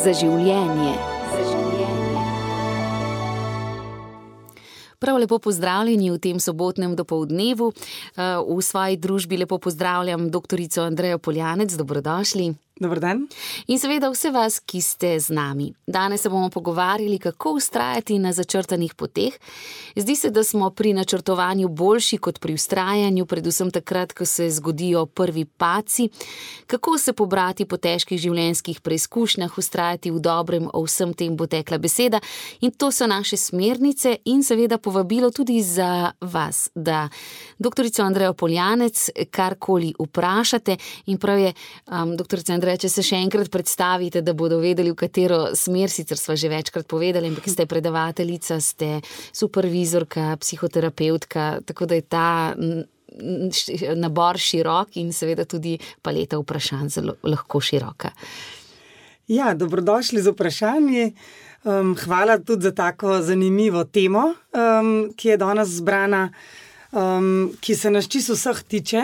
za življenje. Prav lepo pozdravljeni v tem sobotnem dopolednevu. V svoji družbi lepo pozdravljam dr. Andrejo Poljanec, dobrodošli. Dobrodan. In seveda vse vas, ki ste z nami. Danes se bomo pogovarjali, kako ustrajati na začrtanih poteh. Zdi se, da smo pri načrtovanju boljši kot pri ustrajanju, predvsem takrat, ko se zgodijo prvi paci. Kako se pobrati po težkih življenjskih preizkušnjah, ustrajati v dobrem, o vsem tem bo tekla beseda. In to so naše smernice in seveda povabilo tudi za vas, da dr. Andrejo Poljanec karkoli vprašate. In prav je, um, dr. Andreja če se še enkrat predstavite, da bodo vedeli, v katero smer, sicer smo že večkrat povedali, ampak ste predavateljica, ste supervizorka, psihoterapeutka, tako da je ta nabor širok in seveda tudi paleta vprašanj zelo lahko široka. Ja, dobrodošli z vprašanji. Um, hvala tudi za tako zanimivo temo, um, ki je danes zbrana, um, ki se nas čisto vseh tiče.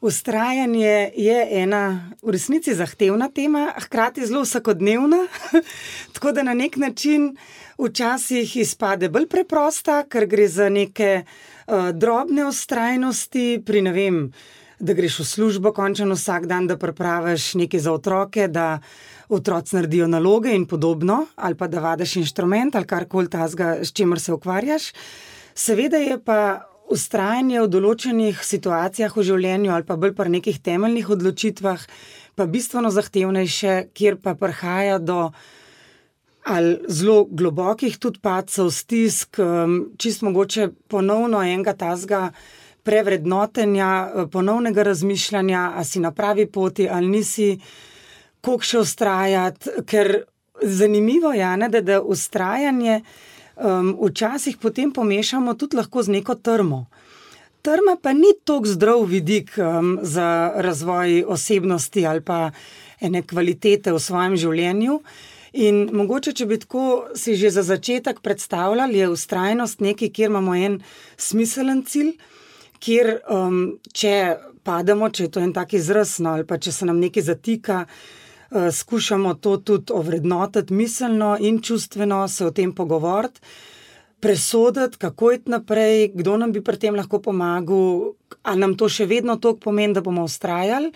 Ustrajanje je ena v resnici zahtevna tema, hkrati zelo vsakodnevna. Tako da na nek način včasih izpade bolj preprosta, ker gre za neke uh, drobne ustrajnosti, pri ne vem, da greš v službo končno vsak dan, da prepraviš nekaj za otroke, da otroci naredijo naloge in podobno, ali pa da vadiš inštrument ali karkoli tazga, s čimer se ukvarjaš. Seveda je pa ustrajanje v določenih situacijah v življenju ali pa bolj pri nekih temeljnih odločitvah, pa bistveno zahtevnejše, kjer pa prihaja do zelo globokih tudi padcev, stisk, um, čist mogoče ponovno enega tazga. Prevrednotenja, ponovnega razmišljanja, ali si na pravi poti, ali nisi, kako še ustrajati. Ker zanimivo je, ne, da je ustrajanje um, včasih potem pomešamo tudi lahko z neko trmo. Trma pa ni tako zdrav vidik um, za razvoj osebnosti ali pa ene kvalitete v svojem življenju. In mogoče, če bi tako si že za začetek predstavljali, je ustrajnost nekaj, kjer imamo en smiselen cilj, kjer um, če pademo, če je to en tak izraz, no, ali pa če se nam nekaj zatika, Eh, skušamo to tudi ovrednotiti miselno in čustveno, se o tem pogovoriti, presoditi, kako je naprej, kdo nam bi pri tem lahko pomagal, ali nam to še vedno toliko pomeni, da bomo ustrajali.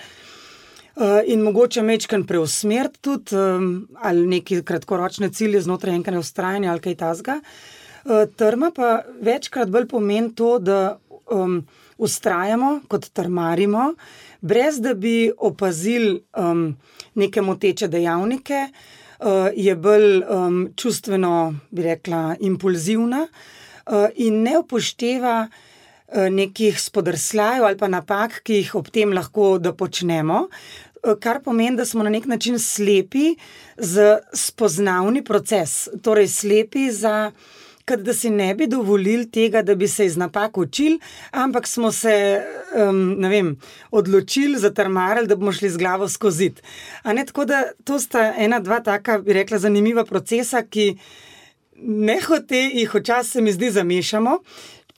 Eh, in mogoče mečken preusmeriti tudi, ali neki kratkoročne cilje znotraj enega ustrajanja ali kaj tasga. Eh, trma pa večkrat bolj pomeni to, da um, ustrajamo kot trmarimo, brez da bi opazili um, neke moteče dejavnike, uh, je bolj čustveno, bi rekla, impulzivna uh, in ne upošteva uh, nekih spodrsljajev ali pa napak, ki jih ob tem lahko da počnemo. Kar pomeni, da smo na nek način slepi za spoznavni proces, torej slepi za kot da si ne bi dovolili tega, da bi se iz napak učili, ampak smo se um, vem, odločili, zatrmarili, da bomo šli z glavo skozi. Tako da to sta ena, dva taka, bi rekla, zanimiva procesa, ki ne hote jih včasih, mi zdi, zamešamo,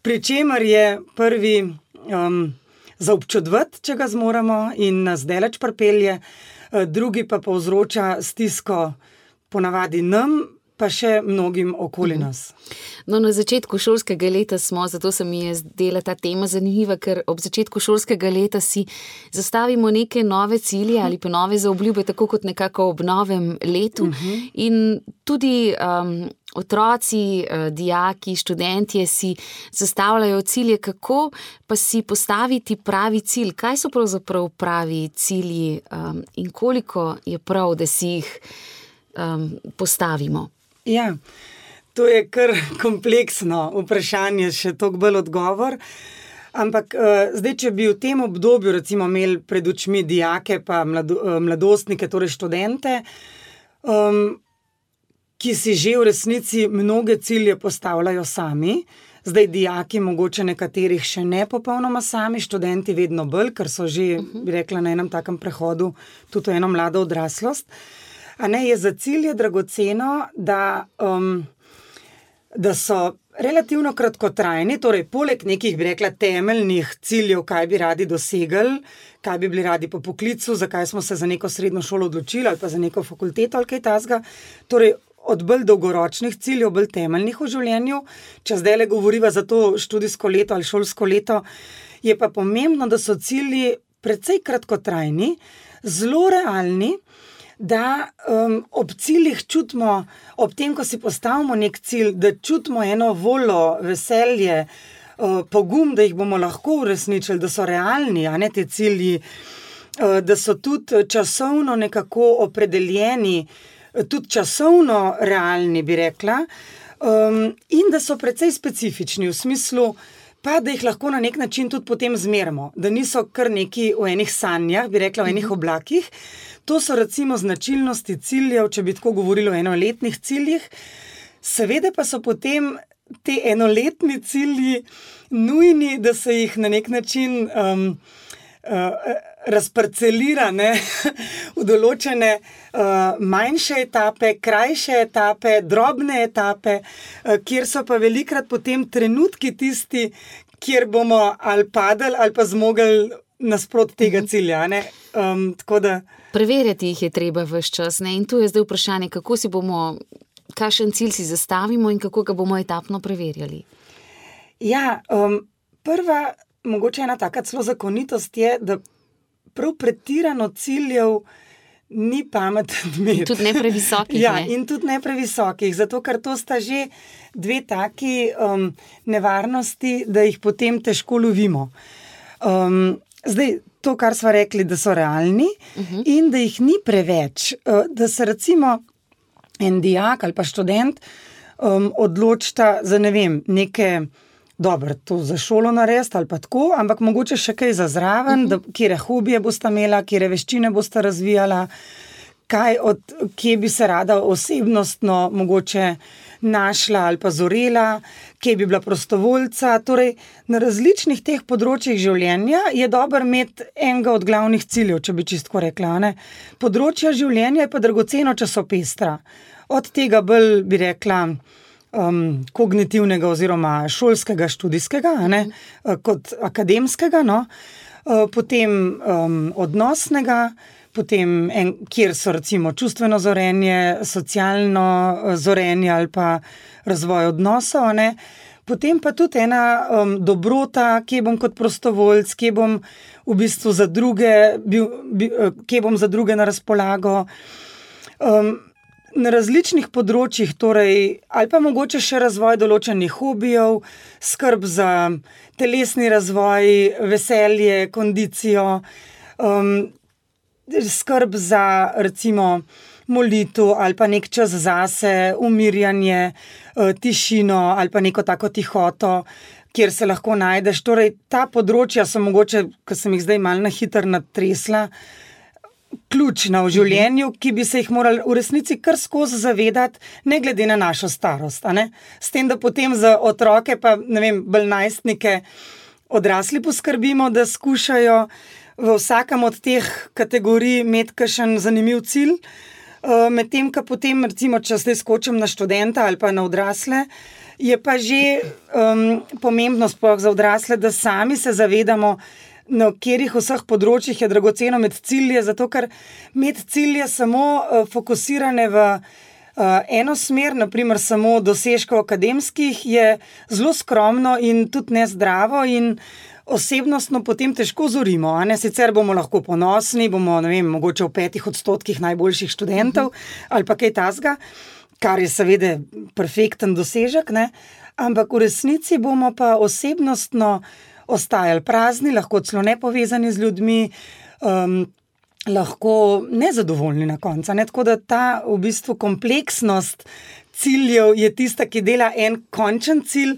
pri čemer je prvi um, za občudovati, če ga zmoremo in nas delač pripelje, uh, drugi pa povzroča stisko. Ponavadi nam, pa še mnogim okoli mhm. nas. No, na začetku šolskega leta smo, zato se mi je zdela ta tema zanimiva, ker ob začetku šolskega leta si zastavimo neke nove cilje ali pa nove zaobljube, tako kot nekako ob novem letu. Uh mhm. -huh. In tudi um, otroci, uh, dijaki, študentje si zastavljajo cilje, kako pa si postaviti pravi cilj, kaj so pravzaprav pravi cilji um, in koliko je prav, da si jih um, postavimo. Ja, to je kar kompleksno vprašanje, še toliko bolj odgovor. Ampak uh, zdaj, če bi v tem obdobju, recimo, imeli pred očmi dijake, pa uh, mladostnike, torej študente, um, ki si že v resnici mnoge cilje postavljajo sami, zdaj dijaki, mogoče nekaterih še ne popolnoma sami, študenti vedno bolj, ker so že, bi rekla, na enem takem prehodu tudi eno mlado odraslost. Uh, ne je za cilj je dragoceno, da, um, da so relativno kratkotrajni, torej poleg nekih, bi rekla, temeljnih ciljev, kaj bi radi dosegli, kaj bi bili radi po poklicu, zakaj smo se za neko srednjo šolo odločili ali pa za neko fakulteto ali kaj tasga. Torej, od bolj dolgoročnih ciljev, bolj temeljnih v življenju, če zdaj le govoriva za to študijsko leto ali šolsko leto, je pa pomembno, da so cilji precej kratkotrajni, zelo realni da um, ob ciljih čutimo, ob tem, ko si postavimo nek cilj, da čutimo eno voljo, veselje, uh, pogum, da jih bomo lahko uresničili, da so realni, a ne ti cilji, uh, da so tudi časovno nekako opredeljeni, tudi časovno realni, bi rekla, um, in da so precej specifični v smislu. Pa da jih lahko na nek način tudi potem zmerimo, da niso kar neki v enih sanjah, bi rekla, v enih mhm. oblakih, To so recimo značilnosti ciljev, če bi tako govorili o enoletnih ciljih. Seveda pa so potem ti enoletni cilji nujni, da se jih na nek način um, uh, razparcelira ne? v določene uh, manjše etape, krajše etape, drobne etape, uh, kjer so pa velikrat potem trenutki tisti, kjer bomo ali padali ali pa zmogli nasprot tega mhm. cilja. Um, da... Preverjati jih je treba vse čas. Ne? In tu je zdaj vprašanje, kako si bomo, kakšen cilj si zastavimo in kako ga bomo etapno preverjali. Ja, um, prva, mogoče ena taka celo zakonitost je, da prav pretirano ciljev. Ni pametno, tudi ne previsokih. Ja, ne? in tudi ne previsokih, zato ker to sta že dve taki um, nevarnosti, da jih potem težko lovimo. Um, Zdaj, to, kar smo rekli, da so realni uh mhm. -huh. in da jih ni preveč, eh, da se recimo en dijak ali pa študent um, odločita za ne vem, neke. Dobro, to za šolo narediti ali pa tako, ampak mogoče še kaj za zraven, uh -huh. kje hobije boste imela, kje veščine boste razvijala, kaj od, kje bi se rada osebnostno mogoče našla ali pa zorela, kje bi bila prostovoljca. Torej, na različnih teh področjih življenja je dobro imeti enega od glavnih ciljev, če bi čisto rekla. Ne? Področja življenja je pa dragoceno časopestra. Od tega bolj bi rekla. Um, kognitivnega, oziroma šolskega, študijskega, ne, kot akademskega, no, uh, potem um, odnosnega, potem en, kjer so recimo čustveno zorenje, socialno eh, zorenje ali pa razvoj odnosov. Ne? Potem pa tudi ena um, dobrota, kje bom kot prostovoljc, kje bom v bistvu za druge, bil, bil, eh, kje bom za druge na razpolago. Um, na različnih področjih, torej, ali pa mogoče še razvoj določenih hobijev, skrb za telesni razvoj, veselje, kondicijo. Um, skrb za, recimo, molitev ali pa nek čas zase, umirjanje, eh, tišino ali pa neko tako tihoto, kjer se lahko najdeš. Torej, ta področja so mogoče, ki sem jih zdaj malo na hitro natresla. Ključna v življenju, ki bi se jih morali v resnici kar skozi zavedati, ne glede na našo starost. S tem, da potem za otroke, pa ne vem, bolj najstnike, odrasli poskrbimo, da skušajo v vsakem od teh kategorij imeti kakšen zanimiv cilj. Eh, medtem, ko potem, recimo, če zdaj skočim na študenta ali pa na odrasle, je pa že um, pomembno, sploh za odrasle, da sami se zavedamo, na katerih vseh področjih je dragoceno med cilje, zato ker med cilje samo uh, fokusirane v uh, eno smer, naprimer samo dosežkov akademskih, je zelo skromno in tudi nezdravo. In, uh, osebnostno potem težko zorimo. Sicer bomo lahko ponosni, bomo vem, mogoče v petih odstotkih najboljših študentov uh ali pa kaj tasga, kar je seveda perfekten dosežek, ne? ampak v resnici bomo pa osebnostno ostajali prazni, lahko celo ne povezani z ljudmi. Um, Lahko nezadovoljni na koncu. Ne? Tako da ta v bistvu kompleksnost ciljev je tista, ki dela en končen cilj.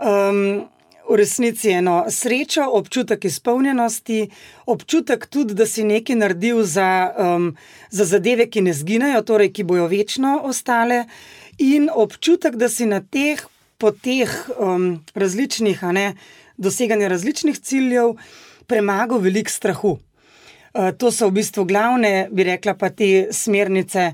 Um, v resnici eno srečo, občutek izpolnjenosti, občutek tudi, da si nekaj naredil za, um, za zadeve, ki ne zginejo, torej ki bojo večno ostale, in občutek, da si na teh poteh um, različnih, ne, doseganja različnih ciljev, premagal velik strahu. Uh, to so v bistvu glavne, bi rekla, pa te smernice,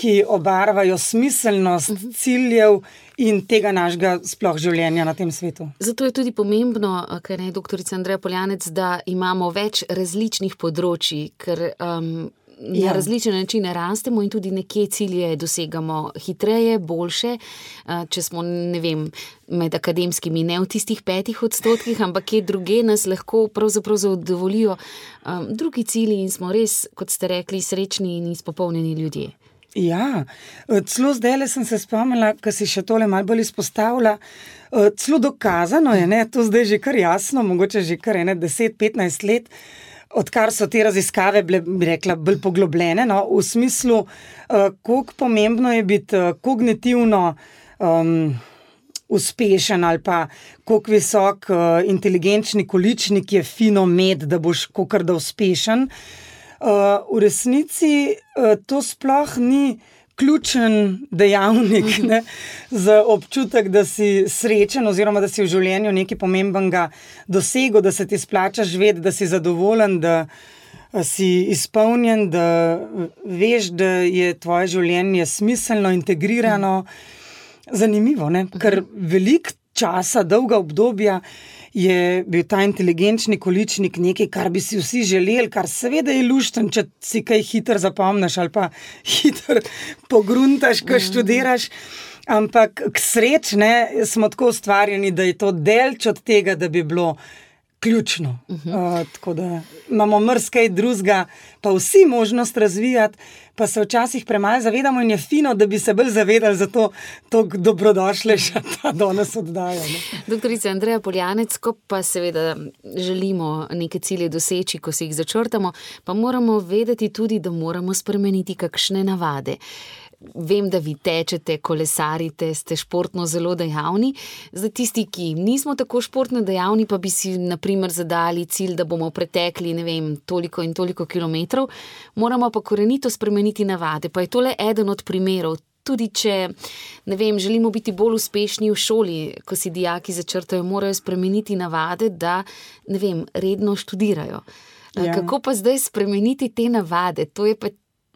ki obarvajo smiselnost mhm. ciljev in tega našega sploh življenja na tem svetu. Zato je tudi pomembno, kar je doktorica Andreja Poljanec, da imamo več različnih področji, ker um, na ja. različne načine rastemo in tudi nekje cilje dosegamo hitreje, boljše. Če smo, ne vem, med akademskimi, ne v tistih petih odstotkih, ampak kje druge nas lahko pravzaprav zadovoljijo um, drugi cilji in smo res, kot ste rekli, srečni in izpopolnjeni ljudje. Ja, celo zdaj sem se spomnila, da si še tole malo bolj izpostavila. Celo dokazano je, ne, to zdaj že kar jasno, mogoče že kar 10-15 let odkar so te raziskave bile, bi rekla, bolj poglobljene, no, v smislu, uh, koliko pomembno je biti uh, kognitivno um, uspešen ali pa koliko visok uh, inteligenčni količnik je fino med, da boš kar da uspešen. Uh, v resnici uh, to sploh ni ključen dejavnik ne, za občutek, da si srečen, oziroma da si v življenju nekaj pomembnega dosegel, da se ti splača živeti, da si zadovoljen, da eh, si izpolnjen, da veš, da je tvoje življenje smiselno, integrirano, zanimivo. Ne? Ker veliko časa, dolga obdobja je bil ta inteligenčni količnik nekaj, kar bi si vsi želeli, kar seveda je lušten, če si kaj hiter zapomniš ali pa hiter pogruntaš, ko mm. študiraš. Ampak k sreči smo tako ustvarjeni, da je to delč od tega, da bi bilo ključno. Uh -huh. uh, tako da imamo mrskaj drugega, pa vsi možnost razvijati, pa se včasih premalo zavedamo in je fino, da bi se bolj zavedali za to, da dobrodošle še ta danes oddaja. Doktorica Andreja Poljanec, ko pa seveda želimo neke cilje doseči, ko si jih začrtamo, pa moramo vedeti tudi, da moramo spremeniti kakšne navade. Vem, da vi tečete, kolesarite, ste športno zelo dejavni. Za tisti, ki nismo tako športno dejavni, pa bi si naprimer zadali cilj, da bomo pretekli vem, toliko in toliko kilometrov, moramo pa korenito spremeniti navade. Pa je to le eden od primerov. Tudi če vem, želimo biti bolj uspešni v šoli, ko si dijaki začrtajo, morajo spremeniti navade, da vem, redno študirajo. Ja. Kako pa zdaj spremeniti te navade? To je pa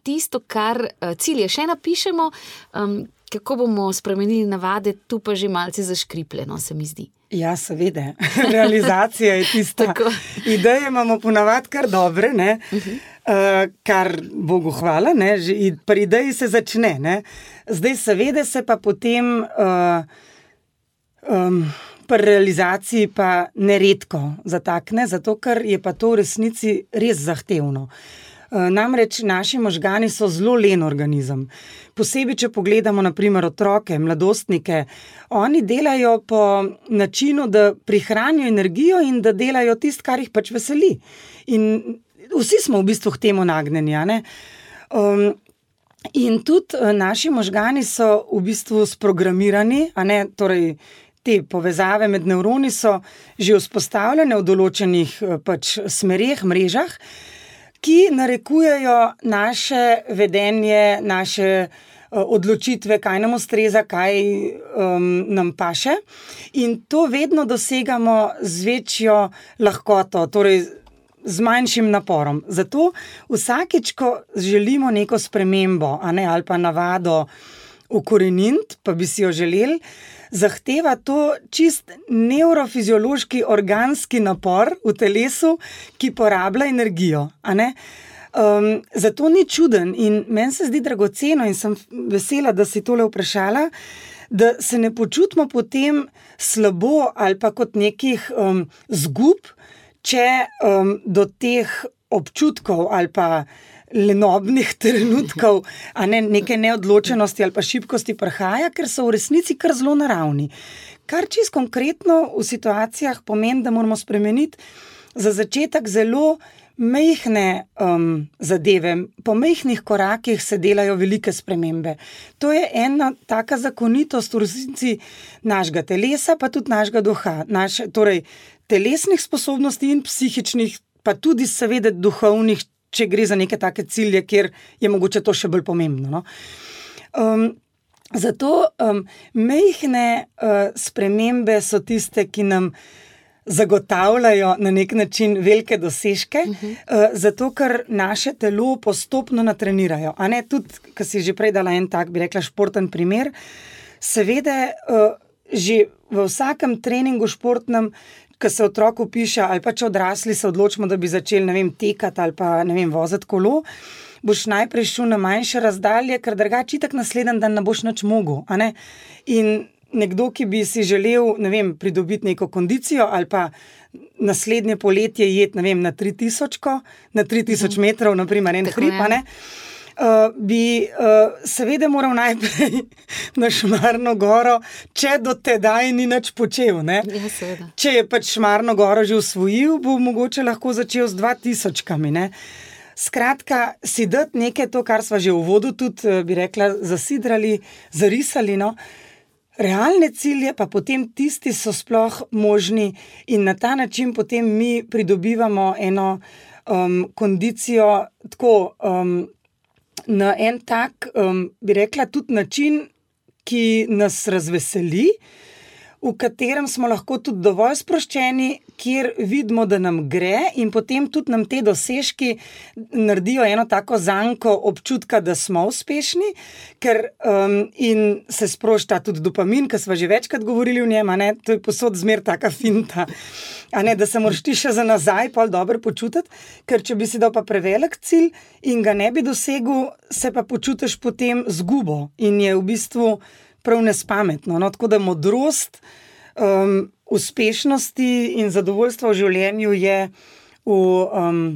tisto, kar uh, cilje še napišemo, um, kako bomo spremenili navade, tu pa že malce zaškripljeno, se mi zdi. Ja, seveda, realizacija je tista. Ideje imamo ponavadi kar dobre, uh -huh. uh, kar Bogu hvala, pri ideji se začne. Ne? Zdaj, seveda, se pa potem uh, um, pri realizaciji pa neredko zatakne, zato ker je pa to v resnici res zahtevno. Uh, Eh, namreč naši možgani so zelo len organizem. Posebej, če pogledamo naprimer otroke, mladostnike, oni delajo po načinu, da prihranijo energijo in da delajo tisto, kar jih pač veseli. In vsi smo v bistvu k temu nagnjeni. Um, in tudi uh, naši možgani so v bistvu sprogramirani, torej. Te povezave med nevroni so že vzpostavljene v določenih eh, pač, smerih, mrežah, ki narekujejo naše vedenje, naše uh, odločitve, kaj nam ustreza, kaj um, nam paše. In to vedno dosegamo z večjo lahkoto, torej z manjšim naporom. Zato vsakeč, ko želimo neko spremembo ne, ali pa navado ukoreniti, pa bi si jo želeli zahteva to čist neurofiziološki, organski napor v telesu, ki porablja energijo. Um, zato ni čuden in meni se zdi dragoceno, in sem vesela, da si tole vprašala, da se ne počutimo potem slabo ali pa kot nekih um, zgub, če um, do teh občutkov ali pa lenobnih trenutkov, a ne neke neodločenosti ali pa šibkosti prihaja, ker so v resnici kar zelo naravni. Kar čist konkretno v situacijah pomeni, da moramo spremeniti za začetek zelo mehne um, zadeve. Po mehkih korakih se delajo velike spremembe. To je ena taka zakonitost v resnici našega telesa, pa tudi našega duha, naše, torej telesnih sposobnosti in psihičnih, pa tudi, seveda, duhovnih, če gre za neke take cilje, kjer je mogoče to še bolj pomembno. No? Um, zato um, mehne uh, spremembe so tiste, ki nam zagotavljajo na nek način velike dosežke, uh -huh. uh, zato ker naše telo postopno natrenirajo. A ne tudi, kar si že prej dala en tak, bi rekla, športen primer. seveda, uh, že v vsakem treningu športnem, ki se otroku piše, ali pa če odrasli se odločimo, da bi začeli vem, tekati ali pa vem, voziti kolo. Boš najprej šel na manjše razdalje, ker drugače tak naslednji dan ne boš nič mogel. Ne? In nekdo, ki bi si želel ne vem, pridobiti neko kondicijo ali pa naslednje poletje jeti na 3000, na 3000 mhm. metrov, naprimer, en hrib. Uh, bi uh, seveda moral najprej na Šmarno goro, če do tedaj ni nič počel. Ja, če je pač Šmarno goro že usvojil, bo mogoče lahko začel z 2000 kami. Ne? Skratka, si dati nekaj, to, kar smo že v vodu, tudi eh, bi rekla, zasidrali, zarisali. No? Realne cilje pa potem tisti so sploh možni in na ta način potem mi pridobivamo eno um, kondicijo tako. Um, na en tak, um, bi rekla, tudi način, ki nas razveseli, v katerem smo lahko tudi dovolj sproščeni, kjer vidimo, da nam gre, in potem tudi nam te dosežki naredijo eno tako zanko občutka, da smo uspešni, ker um, se sprošča tudi dopamin, ki smo že večkrat govorili o njem, to je posod zmer taka finta. Ne, da se moraš ti še za nazaj pol dobro počutiti, ker če bi si dal pa prevelik cilj in ga ne bi dosegel, se pa počutiš potem zgubo in je v bistvu prav nespametno. No, tako da modrost um, uspešnosti in zadovoljstva v življenju je v. Um,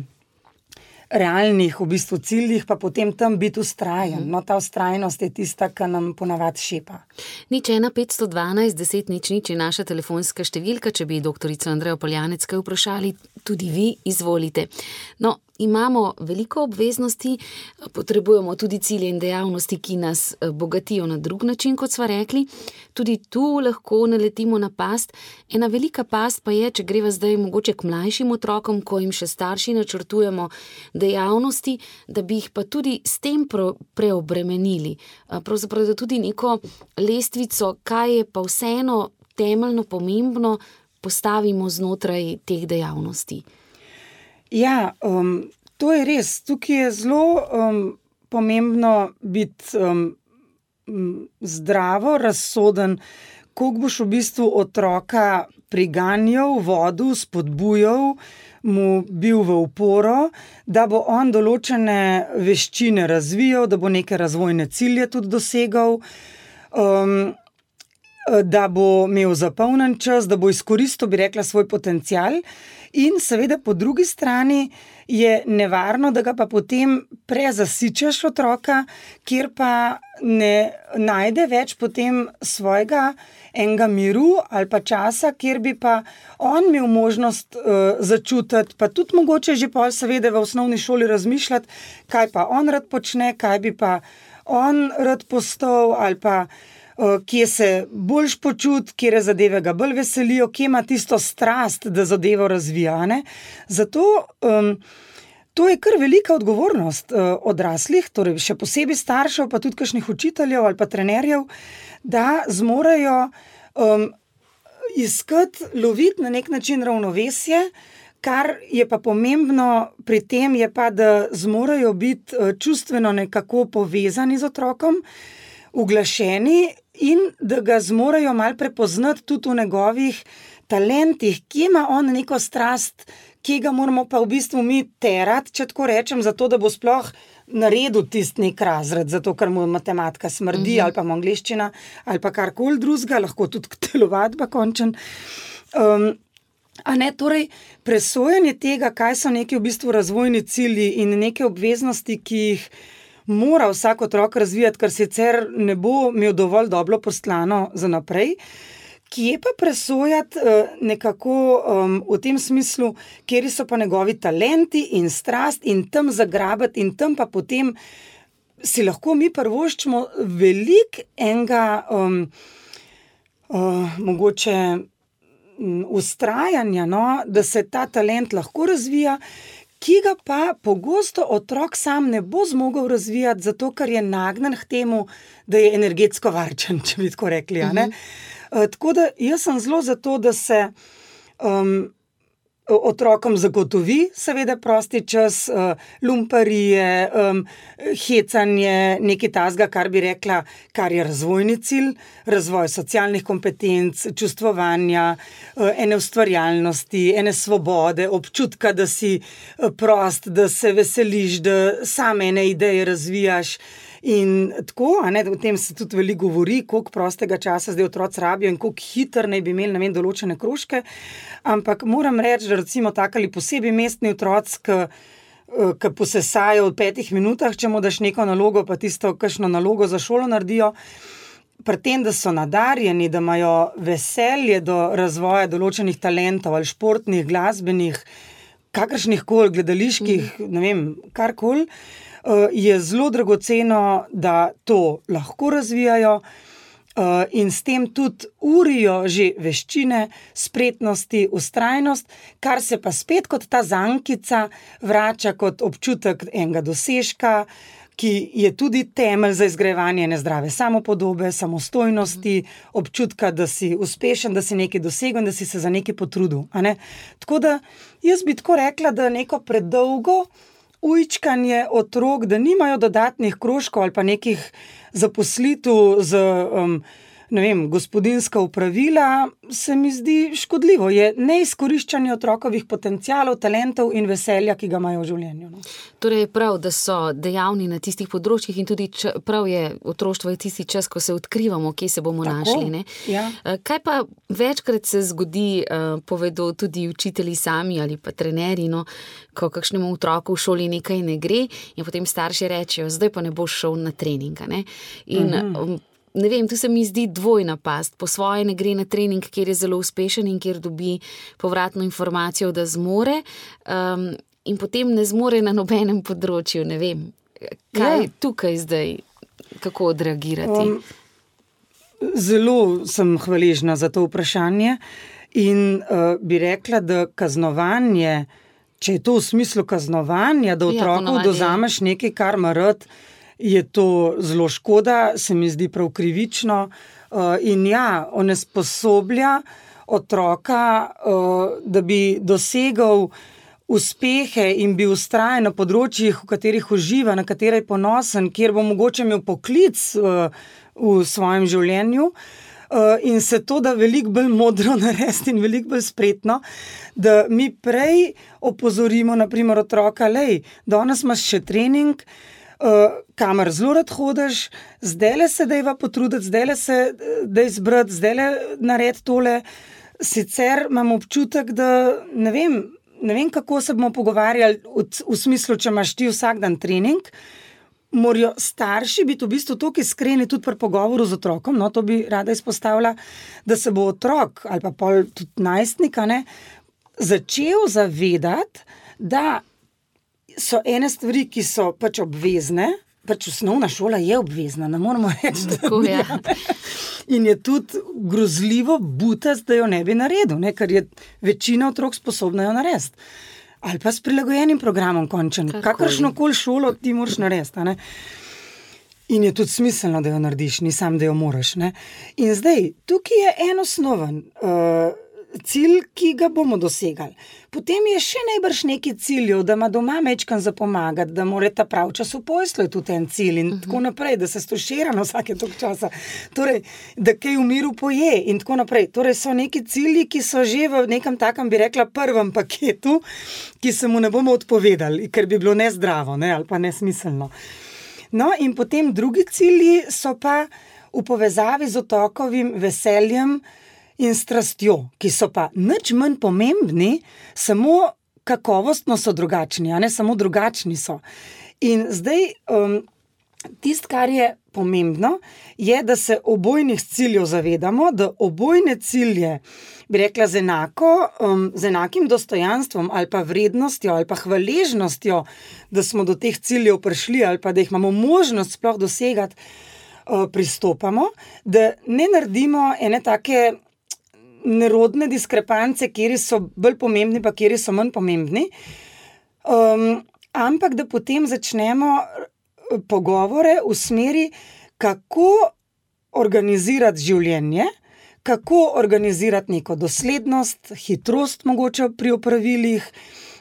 realnih v bistvu, ciljih, pa potem tam biti ustrajen. No, ta ustrajnost je tista, ki nam ponavadi šepa. Nič ena 512, 10 nič nič je naša telefonska številka. Če bi dr. Andrej Poljanec kaj vprašali, tudi vi izvolite. No, imamo veliko obveznosti, potrebujemo tudi cilje in dejavnosti, ki nas eh, bogatijo na drug način, kot smo rekli. Tudi tu lahko naletimo na past. Ena velika past pa je, če greva zdaj mogoče k mlajšim otrokom, ko jim še starši načrtujemo dejavnosti, da bi jih pa tudi s tem preobremenili. Pravzaprav da tudi neko lestvico, kaj je pa vseeno temeljno pomembno, postavimo znotraj teh dejavnosti. Ja, um, to je res. Tukaj je zelo um, pomembno biti um, zdravo, razsoden, koliko boš v bistvu otroka priganjal, vodu, spodbujal, mu bil v uporo, da bo on določene veščine razvijal, da bo neke razvojne cilje tudi dosegal. Um, Da bo imel zapolnjen čas, da bo izkoristil, bi rekla, svoj potencial. In seveda, po drugi strani je nevarno, da ga pa potem prezasičaš otroka, kjer pa ne najde več potem svojega enega miru ali pa časa, kjer bi pa on imel možnost uh, začutiti, pa tudi mogoče že pol, seveda, v osnovni šoli razmišljati, kaj pa on rad počne, kaj bi pa on rad postal ali pa kje se boljš počuti, kje zadeve ga bolj veselijo, kje ima tisto strast, da zadevo razvija. Ne? Zato um, to je kar velika odgovornost uh, odraslih, torej še posebej staršev, pa tudi kakšnih učiteljev ali pa trenerjev, da zmorejo um, iskati, loviti na nek način ravnovesje. Kar je pa pomembno pri tem, je pa, da zmorejo biti čustveno nekako povezani z otrokom, uglašeni in da ga zmorejo malo prepoznati tudi v njegovih talentih, ki ima on neko strast, ki ga moramo pa v bistvu mi terati, če tako rečem, zato da bo sploh naredil tisti nek razred, zato ker mu matematika smrdi, mm -hmm. ali pa angliščina, ali pa karkoli drugega, lahko tudi telovadba končen. Um, A ne, torej, presojanje tega, kaj so neki v bistvu razvojni cilji in neke obveznosti, ki jih mora vsak otrok razvijati, ker sicer ne bo imel dovolj dobro poslano za naprej. Kje pa presojati uh, nekako um, v tem smislu, kje so pa njegovi talenti in strast, in tam zagrabiti, in tam pa potem si lahko mi prvoščimo veliko enega, um, uh, mogoče um, ustrajanja, no, da se ta talent lahko razvija ki ga pa pogosto otrok sam ne bo zmogel razvijati, zato ker je nagnen k temu, da je energetsko varčen, če bi tako rekli. Uh -huh. uh, tako da jaz sem zelo za to, da se um, otrokom zagotovi, seveda, prosti čas, uh, lumparije, um, hecanje, nekaj tasga, kar bi rekla, kar je razvojni cilj, razvoj socialnih kompetenc, čustvovanja, uh, ene ustvarjalnosti, ene svobode, občutka, da si prost, da se veseliš, da same ene ideje razvijaš. In tako, ne, o tem se tudi veliko govori, koliko prostega časa zdaj otroci rabijo in koliko hitro naj bi imeli vem, določene krožke. Ampak moram reči, da recimo tako ali posebej mestni otroci, ki eh, posesajo v petih minutah, če mu daš neko nalogo, pa tisto, kakšno nalogo za šolo naredijo. Pri tem, da so nadarjeni, da imajo veselje do razvoja določenih talentov ali športnih, glasbenih, kakršnih koli gledaliških, mm. ne vem, karkoli. Eh, je zelo dragoceno, da to lahko razvijajo. Uh, in s tem tudi urijo že veščine, spretnosti, ustrajnost, kar se pa spet kot ta zankica vrača kot občutek enega dosežka, ki je tudi temelj za izgrajevanje nezdrave samopodobe, samostojnosti, občutka, da si uspešen, da si nekaj dosegel in da si se za nekaj potrudil. Ne? Tako da jaz bi tako rekla, da neko predolgo ujčkanje otrok, da nimajo dodatnih krožkov ali pa nekih zaposlitev z. Um, ne vem, gospodinska upravila, se mi zdi škodljivo. Je neizkoriščanje otrokovih potencialov, talentov in veselja, ki ga imajo v življenju. No. Torej, je prav, da so dejavni na tistih področjih in tudi č, prav je otroštvo je tisti čas, ko se odkrivamo, kje se bomo Tako, našli. Ja. Eh, kaj pa večkrat se zgodi, eh, povedo tudi učitelji sami ali pa trenerji, no, ko kakšnemu otroku v šoli nekaj ne gre in potem starši rečejo, zdaj pa ne boš šel na trening. In, uh -huh ne vem, tu se mi zdi dvojna past. Po svoje ne gre na trening, kjer je zelo uspešen in kjer dobi povratno informacijo, da zmore, um, in potem ne zmore na nobenem področju. Ne vem, kaj je ja. tukaj zdaj, kako odreagirati. Um, zelo sem hvaležna za to vprašanje in uh, bi rekla, da kaznovanje. Če je to v smislu kaznovanja, da ja, otroku ja, dozameš nekaj, kar ima rad, je to zelo škoda, se mi zdi prav krivično. Uh, in ja, onesposoblja otroka, uh, da bi dosegal uspehe in bi ustrajal na področjih, v katerih uživa, na katere je ponosen, kjer bo mogoče imel poklic uh, v svojem življenju. In se to da veliko bolj modro narediti in veliko bolj spretno, da mi prej opozorimo, naprimer, otroka, da danes imaš še trening, uh, kamor zelo rad hodiš, zdaj le se deva potruditi, zdaj le se da izbrati, zdaj le narediti tole. Sicer imam občutek, da ne vem, ne vem kako se bomo pogovarjali v, v smislu, če imaš ti vsak dan trening. Morajo starši biti v bistvu tako iskreni tudi pri pogovoru z otrokom. No, to bi rada izpostavila, da se bo otrok ali pa tudi najstnika ne, začel zavedati, da so ene stvari, ki so pač obvezne. Pač osnovna šola je obvezna, ne moramo reči, da je ja. In je tudi grozljivo butati, da jo ne bi naredil, ne? ker je večina otrok sposobna jo narediti. Ali pa s prilagojenim programom, končen. Kakršno koli šolo ti moraš narediti. In je tudi smiselno, da jo narediš, ni sam, da jo moraš. Ne? In zdaj, tukaj je en osnoven. Uh, cilj, ki ga bomo dosegali. Potem je še najbrž neki cilj, da ima doma mečkan za pomagati, da mora ta prav čas v poslu, je tudi en cilj in uh -huh. tako naprej, da se stošira na vsake tok časa, torej, da kaj v miru poje in tako naprej. Torej, so neki cilji, ki so že v nekem takem, bi rekla, prvem paketu, ki se mu ne bomo odpovedali, ker bi bilo nezdravo ne, ali pa nesmiselno. No, in potem drugi cilji so pa v povezavi z otokovim veseljem in strastjo, ki so pa nič manj pomembni, samo kakovostno so drugačni, a ne samo drugačni so. In zdaj, um, tisto, kar je pomembno, je, da se obojnih ciljev zavedamo, da obojne cilje. Bi rekla z, enako, um, z enakim dostojanstvom ali pa vrednostjo ali pa hvaležnostjo, da smo do teh ciljev prišli ali pa da jih imamo možnost sploh dosegati, uh, pristopamo, da ne naredimo ene take nerodne diskrepance, kje so bolj pomembni, pa kje so manj pomembni. Um, ampak da potem začnemo eh, pogovore v smeri, kako organizirati življenje, kako organizirati neko doslednost, hitrost mogoče pri opravilih,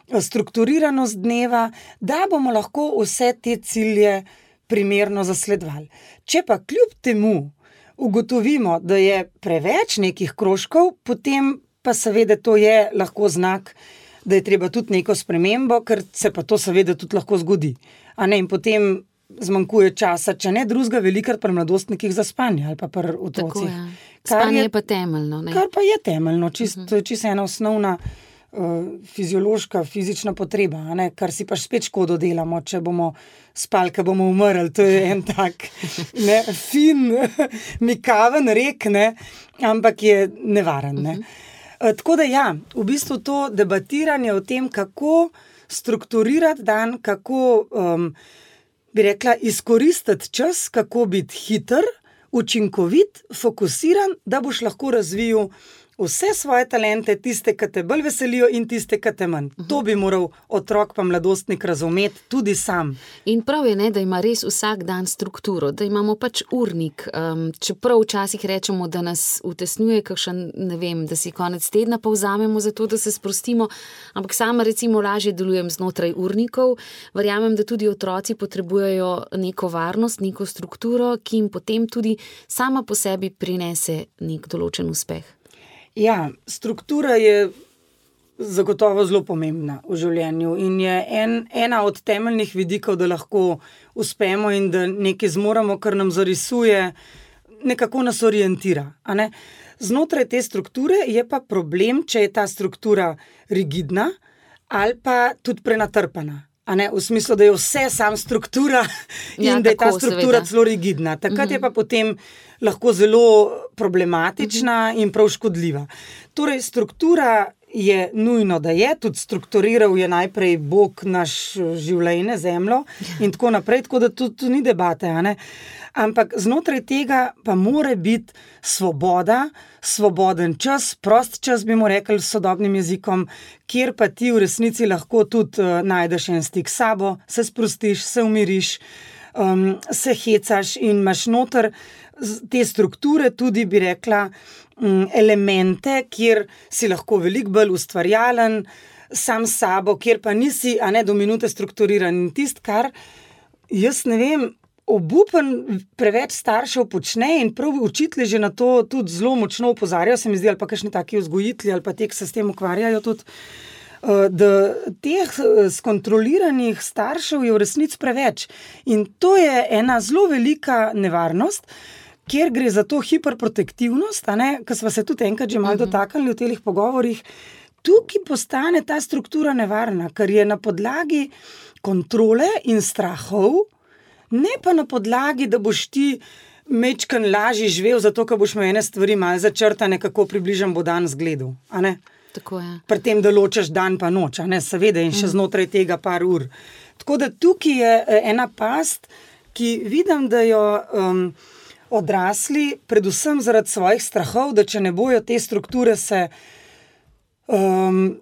strukturiranost dneva, da bomo lahko vse te cilje primerno zasledovali. Če pa kljub temu ugotovimo, da je preveč nekih krožkov, potem pa seveda to je lahko znak, da je treba tudi neko spremembo, ker se pa to seveda tudi lahko zgodi. In potem zmanjkuje časa, če ne drugega, velikrat pri mladostnikih za spanje ali pa pri otrocih. Spanje je, je pa temeljno. Ne? Kar pa je temeljno, čisto uh -huh. čist ena osnovna. Uh, fiziološka, fizična potreba, kar si pa spet škodo delamo, če bomo spali, ki bomo umrli. To je en tak ne, fin, mikaven rek, ne, ampak je nevaren. Ne. Uh -huh. uh, tako da, ja, v bistvu to debatiranje o tem, kako strukturirati dan, kako. Um, bi rekla, izkoristiti čas, kako biti hiter, učinkovit, fokusiran, da boš lahko razvijal vse svoje talente, tiste, ki te bolj veselijo, in tiste, ki te manj. Uh -huh. To bi moral otrok, pa mladostnik razumeti tudi sam. In prav je, ne, da ima res vsak dan strukturo, da imamo pač urnik. Um, čeprav včasih rečemo, da nas utesnjuje, kakšen, ne vem, da si konec tedna pa vzamemo za to, da se sprostimo. Ampak sama, recimo, lažje delujem znotraj urnikov. Verjamem, da tudi otroci potrebujejo neko varnost, neko strukturo, ki jim potem tudi sama po sebi prinese nek določen uspeh. Ja, struktura je zagotovo zelo pomembna v življenju in je en, ena od temeljnih vidikov, da lahko uspemo in da nekaj zmoremo, kar nam zarisuje, nekako nas orientira. Ne? Znotraj te strukture je pa problem, če je ta struktura rigidna ali pa tudi prenatrpana. Ne, v smislu, da je vse samo struktura in ja, da je ta struktura zelo rigidna. Takrat uh -huh. je mhm. pa potem lahko zelo problematična mhm. -huh. in prav škodljiva. Torej, struktura je nujno, da je tudi strukturiral je najprej Bog naš življenje, zemljo in tako naprej, tako da tu, tu ni debate. Ampak znotraj tega pa mora biti svoboda, svoboden čas, prost čas, bi mu rekli s sodobnim jezikom, kjer pa ti v resnici lahko tudi uh, najdeš en stik s sabo, se sprostiš, se umiriš, um, se hecaš in imaš noter te strukture, tudi bi rekla, elemente, kjer si lahko veliko bolj ustvarjalen. Sam s sabo, kjer pa nisi, a ne do minute, strukturiran. In tisto, kar jaz ne vem, obupen preveč staršev počne in prav učitelji že na to tudi zelo močno opozarjajo, se mi zdi, ali pa kakšni taki vzgojitelji ali pa te, ki se s tem ukvarjajo. Tudi, eh, Da teh eh, skontroliranih staršev je v resnici preveč. In to je ena zelo velika nevarnost, kjer gre za to hiperprotektivnost, ki smo se tudi enkrat že malo mhm. dotaknili v teh pogovorih. Tukaj postane ta struktura nevarna, ker je na podlagi kontrole in strahov, ne pa na podlagi, da boš ti mečken lažje živel, zato ker boš imel ene stvari malo začrtane, kako približen bo dan zgledu. Pri tem, da ločeš dan pa noč, seveda, in še mm. znotraj tega par ur. Tako da tukaj je e, ena past, ki vidim, da jo um, odrasli, predvsem zaradi svojih strahov, da če ne bojo te strukture se. Um,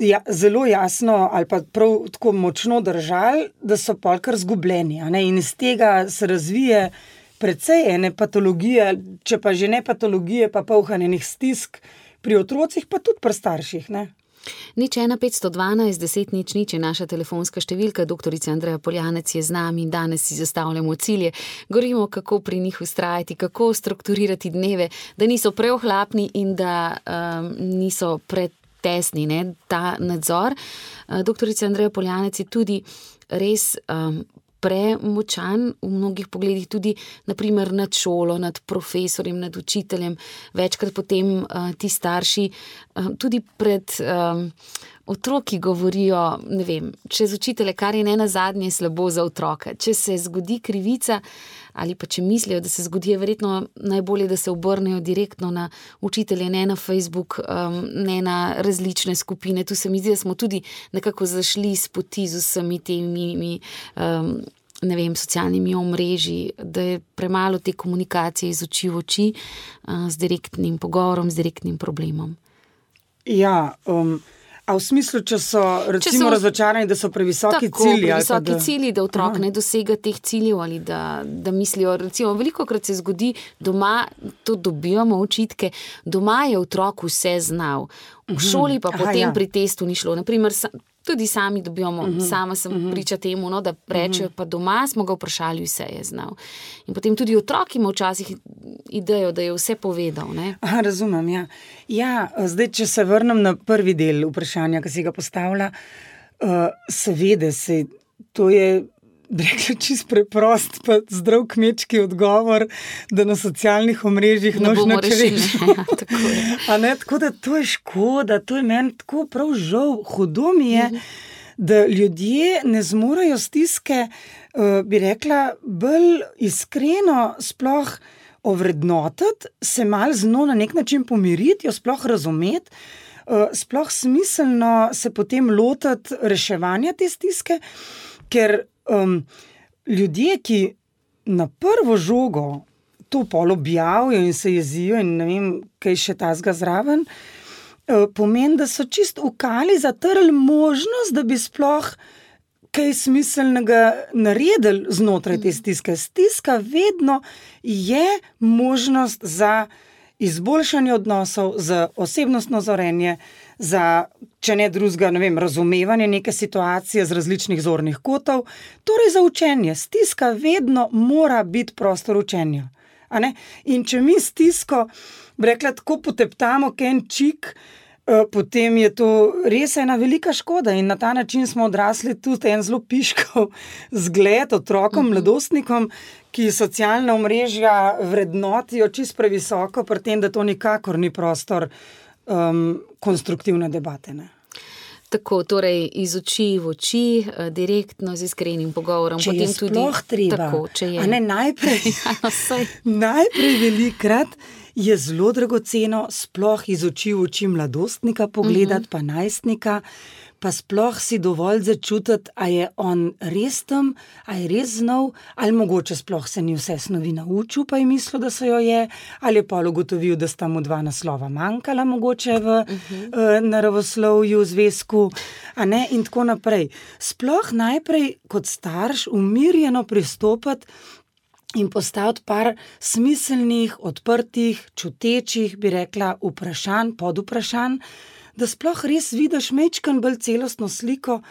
ja, zelo jasno ali pa prav tako močno držali, da so polkar zgubljeni. In iz tega se razvije precej ene patologije, če pa že ne patologije, pa polhanjenih stisk pri otrocih, pa tudi pri starših. Ne? Nič 1, 512, 10, nič, nič je naša telefonska številka, dr. Andreja Poljanec je z nami in danes si zastavljamo cilje. Govorimo, kako pri njih ustrajati, kako strukturirati dneve, da niso preohlapni in da um, niso pred tesni, ne, ta nadzor. Eh, doktorica Andreja Poljanec je tudi res um, premočan v mnogih pogledih, tudi naprimer, nad šolo, nad profesorjem, nad učiteljem. Večkrat potem uh, ti starši uh, tudi pred. Um, Otroki govorijo, vem, čez učitele, kar je ne na zadnje slabo za otroka. Če se zgodi krivica, uh, ali pa če mislijo, da se zgodi, je verjetno najbolje, da se obrnejo direktno na učitelje, ne na Facebook, um, ne na različne skupine. Tu se mi zdi, da smo tudi nekako zašli s poti z vsemi temi. Um, Ne vem, socialnimi omrežji, da je premalo te komunikacije iz oči v oči, uh, z direktnim pogovorom, z direktnim problemom. Ja, um, A v smislu, če so, če so razočarani, da so previsoki tako, cilji? Previsoki da... cilji, da otrok Aha. ne dosega teh ciljev ali da, da mislijo. Recimo, veliko krat se zgodi, doma to dobivamo očitke, doma je otrok vse znal. V mhm. šoli pa Aha, potem ja. pri testu ni šlo. Naprimer, tudi sami dobivamo, uh mhm. -huh. sama sem uh mhm. -huh. priča temu, no, da rečejo, uh -huh. pa doma smo ga vprašali, vse je znal. In potem tudi otrok ima včasih idejo, da je vse povedal. Aha, razumem. Ja. Ja, zdaj, če se vrnem na prvi del vprašanja, ki si ga postavlja, uh, seveda se to je rekla čist preprost, pa zdrav kmečki odgovor, da na socialnih omrežjih noč ne rečeš. Ja, tako da to je škoda, to je meni tako prav žal, hudo mi je. Mhm. Da ljudje ne zmorejo stiske, uh, bi rekla, bolj iskreno, sploh ovrednotiti, se malo z njo na nek način pomiriti, jo sploh razumeti, uh, sploh smiselno se potem lotiti reševanja te stiske, ker um, ljudje, ki na prvo žogo to polo objavijo in se jezijo, in ne vem, kaj še ta zga zraven, uh, pomeni, da so čist ukali zatrli možnost, da bi sploh. Kaj smiselnega naredili znotraj te stiske? Stiska vedno je možnost za izboljšanje odnosov, za osebnostno zorenje, za, če ne drugega, ne vem, razumevanje neke situacije z različnih zornih kotov, torej za učenje. Stiska vedno mora biti prostor učenja. In če mi stisko, rekla, tako poteptamo, kenčik. Eh, potem je to res ena velika škoda, in na ta način smo odrasli tudi en zelo piškov zgled otrokom, mhm. mladostnikom, ki socialna omrežja vrednotijo čist previsoko, pri tem, da to nikakor ni prostor um, konstruktivne debate. Ne? Tako, torej iz oči v oči, uh, direktno z iskrenim pogovorom. Če je tudi treba, tako, če je ne, najprej, ja, no, najprej velikrat je zelo dragoceno, sploh iz oči v oči mladostnika pogledati, uh mhm. -huh. pa najstnika pa sploh si dovolj začutiti, ali je on res tam, ali je res znov, ali mogoče sploh se ni vse snovi naučil, pa je mislil, da se jo je, ali je pa ugotovil, da sta mu dva naslova manjkala, mogoče v uh -huh. uh, naravoslovju, zvezku, in tako naprej. Sploh najprej kot starš umirjeno pristopiti. In postaviti par smiselnih, odprtih, čutečih, bi rekla, vprašanj, pod vprašanj, da sploh res vidiš mečkan bolj celostno sliko.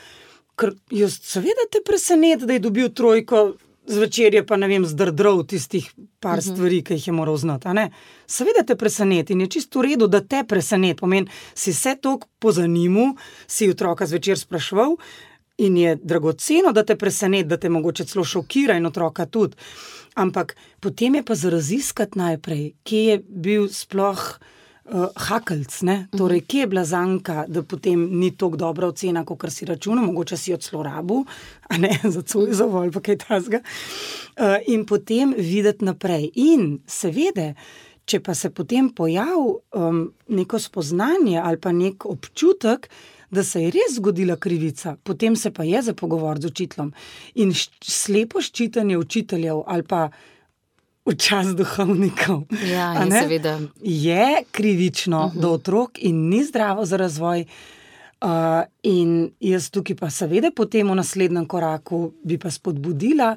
Ker jaz seveda te preseneča, da je dobil trojko, zvečer je pa ne vem, zdrdrov tistih par uh mhm. -huh. stvari, ki jih je moral znati. Seveda te preseneča in je čisto v redu, da te preseneča. Pomen, si se to pozanimal, si otroka zvečer sprašval. In je dragoceno, da te preseneča, da te mogoče celo šokira in otroka tudi. Ampak potem je pa za raziskati najprej, kje je bil sploh uh, hakelc, ne? torej kje je bila zanka, da potem ni tako dobra ocena, kot si računal, mogoče si jo celo rabu, a ne za celo za volj, pa kaj tasga. Uh, in potem videti naprej. In seveda, če pa se potem pojavi um, neko spoznanje ali pa nek občutek, da se je res zgodila krivica, potem se pa je za pogovor z učiteljem. In slepo ščitanje učiteljev ali pa v čas duhovnikov. Ja, je, je krivično uh mhm. -huh. do otrok in ni zdravo za razvoj. Uh, in jaz tukaj pa seveda po tem v naslednjem koraku bi pa spodbudila,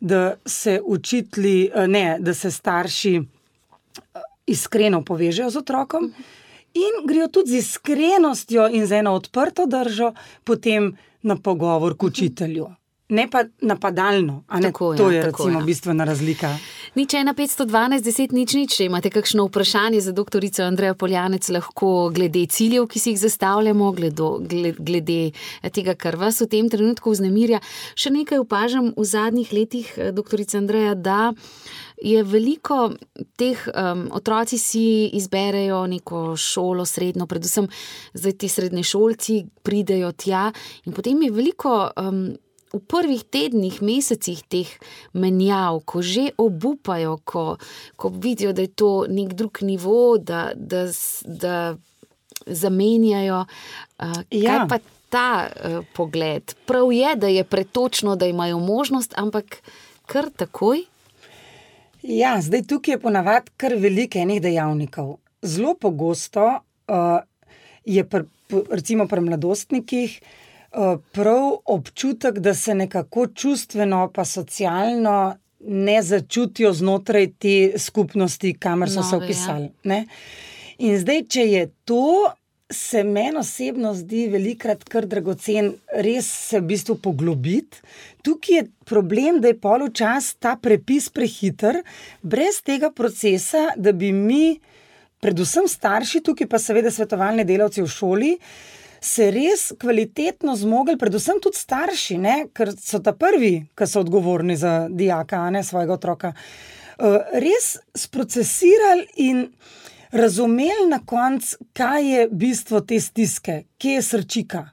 da se učitli, ne, da se starši iskreno povežejo z otrokom uh mhm. -huh. in grejo tudi z iskrenostjo in z eno odprto držo potem na pogovor k mhm. učitelju. Ne pa napadalno. Ne? Tako, to ja, je tako, recimo, ja. bistvena razlika. Nič ena 512, 10 nič nič. Če imate kakšno vprašanje za dr. Andreja Poljanec, lahko glede ciljev, ki si jih zastavljamo, glede, glede tega, kar vas v tem trenutku vznemirja. Še nekaj opažam v zadnjih letih, dr. Andreja, da. Je veliko teh um, otroci si izberejo neko šolo, srednjo, predvsem zdaj ti srednji šolci pridejo tja, in potem je veliko um, v prvih tednih, mesecih teh menjav, ko že obupajo, ko, ko vidijo, da je to nek drug nivo, da, da, da zamenjajo. Uh, ja. Kaj pa ta uh, pogled? Prav je, da je pretočno, da imajo možnost, ampak kar takoj. Ja, zdaj tukaj je ponavadi kar veliko enih dejavnikov. Zelo pogosto uh, je pr, recimo pri mladostnikih uh, prav občutek, da se nekako čustveno, pa socialno ne začutijo znotraj te skupnosti, kamor so Nove, se ja. opisali. Ja. In zdaj, če je to, se meni osebno zdi velikrat kar dragocen, res se v bistvu poglobiti. Tukaj je problem, da je poločas ta prepis prehiter, brez tega procesa, da bi mi, predvsem starši, tukaj pa seveda svetovalni delavci v šoli. Se res kvalitetno zmogli, predvsem tudi starši, ne? ker so ta prvi, ki so odgovorni za dijaka, ne svojega otroka. Uh, res sprocesirali in razumeli na koncu, kaj je bistvo te stiske, kje je srčika.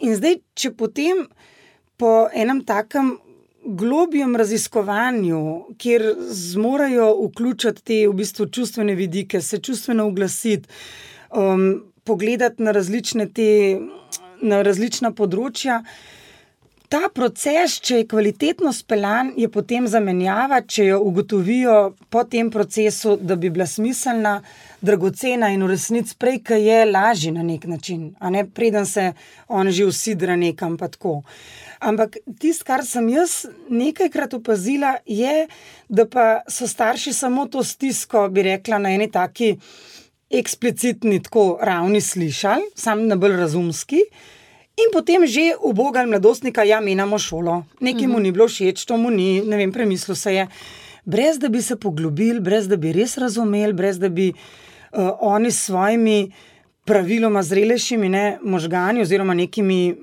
In zdaj, če potem po enem takem globjem raziskovanju, kjer zmorajo vključiti te v bistvu čustvene vidike, se čustveno oglasiti, um, pogledati na različne te, na različna področja. Ta proces, če je kvalitetno speljan, je potem zamenjava, če jo ugotovijo po tem procesu, da bi bila smiselna, dragocena in v resnici prej, ki je lažji na nek način, a ne preden se on že usidra nekam. Ampak tisto, kar sem jaz nekajkrat opazila, je, da pa so starši samo to stisko, bi rekla, na eni taki eksplicitni, tako ravni slišali, sam na bolj razumski. In potem že ubogali mladostnika, ja, menjamo šolo, nekaj mu ni bilo všeč, to mu ni, ne vem, premislil se je. Brez da bi se poglobili, brez da bi res razumeli, brez da bi uh, oni s svojimi praviloma zrelejšimi ne, možgani oziroma nekimi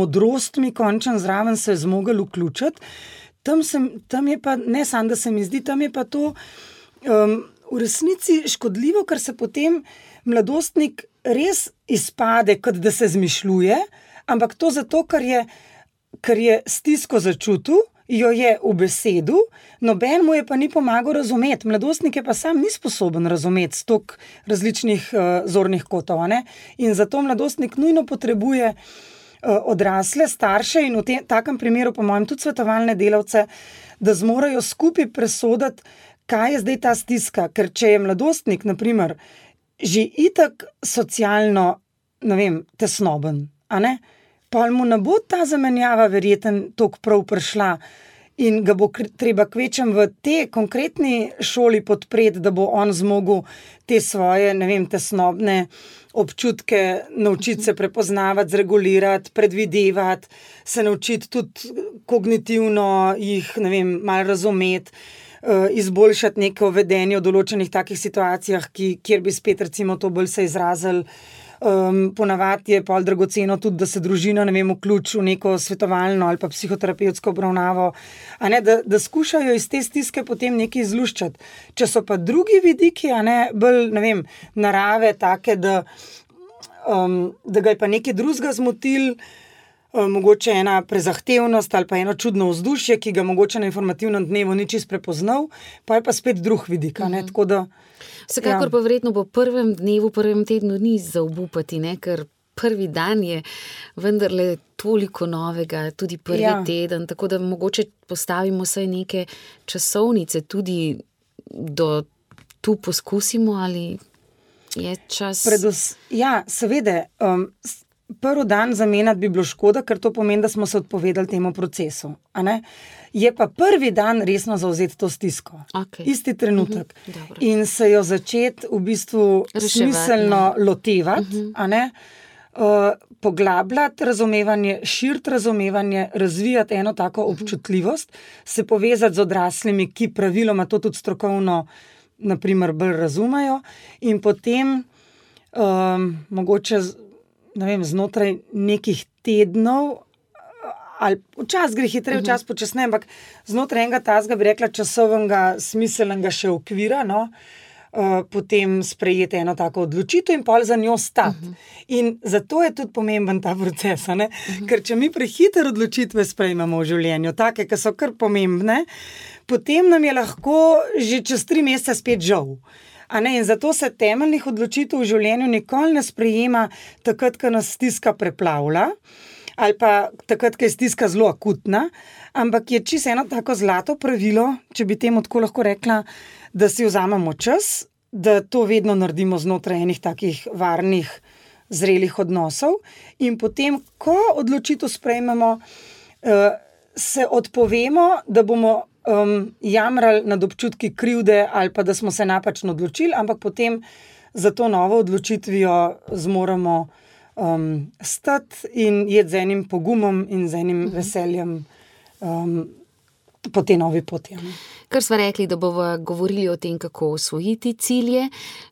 modrostmi, končan zraven se zmogli vključiti. Tam, sem, tam je pa, ne samo, da se mi zdi, tam je pa to um, v resnici škodljivo, ker se potem mladostnik res izpade, kot da se zmišljuje, ampak to zato, ker je, ker je stisko začutil. Jo je v besedu, noben mu je pa ni pomagal razumeti. Mladostnik je pa sam ni sposoben razumeti stok različnih uh, zornih kotov. Ne? In zato mladostnik nujno potrebuje uh, odrasle, starše in v tem takem primeru, po mojem, tudi svetovalne delavce, da zmorajo skupaj presoditi, kaj je zdaj ta stiska. Ker če je mladostnik, naprimer, že itak socialno, ne vem, tesnoben, a ne? pa mu ne bo ta zamenjava verjeten tok prav prišla. In ga bo treba kvečem v te konkretni šoli podpreti, da bo on zmogel te svoje, ne vem, tesnobne občutke, naučiti se prepoznavati, zregulirati, predvidevati, se naučiti tudi kognitivno jih, ne vem, malo razumeti. Izboljšati neko vedenje v določenih takih situacijah, ki, kjer bi spet, recimo, to bolj se izrazili. Um, ponavadi je pol dragoceno tudi, da se družina ne vem, vključi v neko svetovalno ali pa psihoterapevtsko obravnavo, ne, da, da skušajo iz te stiske potem nekaj izluščati. Če so pa drugi vidiki, a ne bolj ne vem, narave, take, da, um, da ga je pa nekaj drugega zmotil. Mogoče ena prezahtevnost ali pa eno čudno vzdušje, ki ga mogoče na informativnem dnevu ni čist prepoznal, pa je pa spet drug vidik. Mm -hmm. Vsekakor ja. pa verjetno po prvem dnevu, prvem tednu ni za obupati, ne? ker prvi dan je vendarle toliko novega, tudi prvi ja. teden. Tako da mogoče postavimo vsaj neke časovnice, tudi do tu poskusimo ali je čas. Predvs ja, seveda. Um, Prvi dan zamenjati bi bilo škoda, ker to pomeni, da smo se odpovedali temu procesu. Je pa prvi dan resno zauzeti to stisko, okay. isti trenutek uh -huh. in se jo začeti v bistvu Reševati, smiselno ne. lotevati, uh -huh. uh, poglabljati razumevanje, širiti razumevanje, razvijati eno tako občutljivost, uh -huh. se povezati z odraslimi, ki praviloma to tudi strokovno, naprimer, bolj razumejo, in potem um, mogoče vem, znotraj nekih tednov, ali včasih gre hitreje, včasih počasneje, ampak znotraj enega tazga, bi rekla, časovnega, smiselnega še okvira. No? Uh, potem sprejeti eno tako odločitev, in pol za njo stati. Uh -huh. In zato je tudi pomemben ta proces. Uh -huh. Ker če mi prehiter odločitve sprejmemo v življenju, take, ki so kar pomembne, potem nam je lahko že čez tri mesece spet žal. Uh, In zato se temeljnih odločitev v življenju nikoli ne sprejema takrat, ko nas stiska preplavlja. Ali pa takrat, ko je stiska zelo akutna, ampak je čisto eno tako zlato pravilo, če bi temu tako lahko rekla, da si vzamemo čas, da to vedno naredimo znotraj enih takih varnih zrelih odnosov, in potem, ko odločitev sprejmemo, uh, se odpovemo, da bomo um, jamrali nad občutki krivde ali pa da smo se napačno odločili, ampak potem za to novo odločitvijo zmoremo um, stati in jeti z enim pogumom in z enim mhm. veseljem. Um, Po tej novi poti. Kar smo rekli, da bomo govorili o tem, kako osvojiti cilje,